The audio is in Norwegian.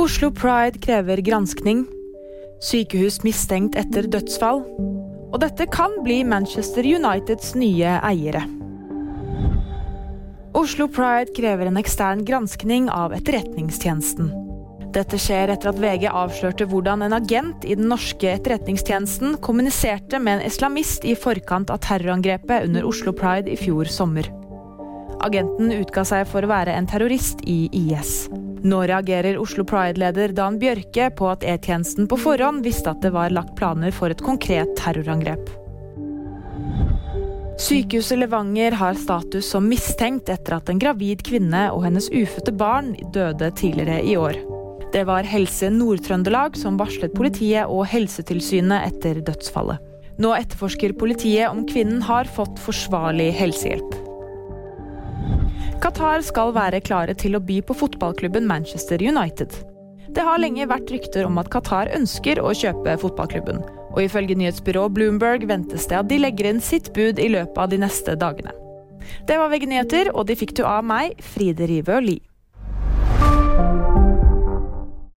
Oslo Pride krever granskning. Sykehus mistenkt etter dødsfall. Og dette kan bli Manchester Uniteds nye eiere. Oslo Pride krever en ekstern granskning av Etterretningstjenesten. Dette skjer etter at VG avslørte hvordan en agent i den norske etterretningstjenesten kommuniserte med en islamist i forkant av terrorangrepet under Oslo Pride i fjor sommer. Agenten utga seg for å være en terrorist i IS. Nå reagerer Oslo Pride-leder Dan Bjørke på at E-tjenesten på forhånd visste at det var lagt planer for et konkret terrorangrep. Sykehuset Levanger har status som mistenkt etter at en gravid kvinne og hennes ufødte barn døde tidligere i år. Det var Helse Nord-Trøndelag som varslet politiet og Helsetilsynet etter dødsfallet. Nå etterforsker politiet om kvinnen har fått forsvarlig helsehjelp. Qatar skal være klare til å by på fotballklubben Manchester United. Det har lenge vært rykter om at Qatar ønsker å kjøpe fotballklubben. Og ifølge nyhetsbyrået Bloomberg ventes det at de legger inn sitt bud i løpet av de neste dagene. Det var VG nyheter, og de fikk du av meg, Fride Rivø Lie.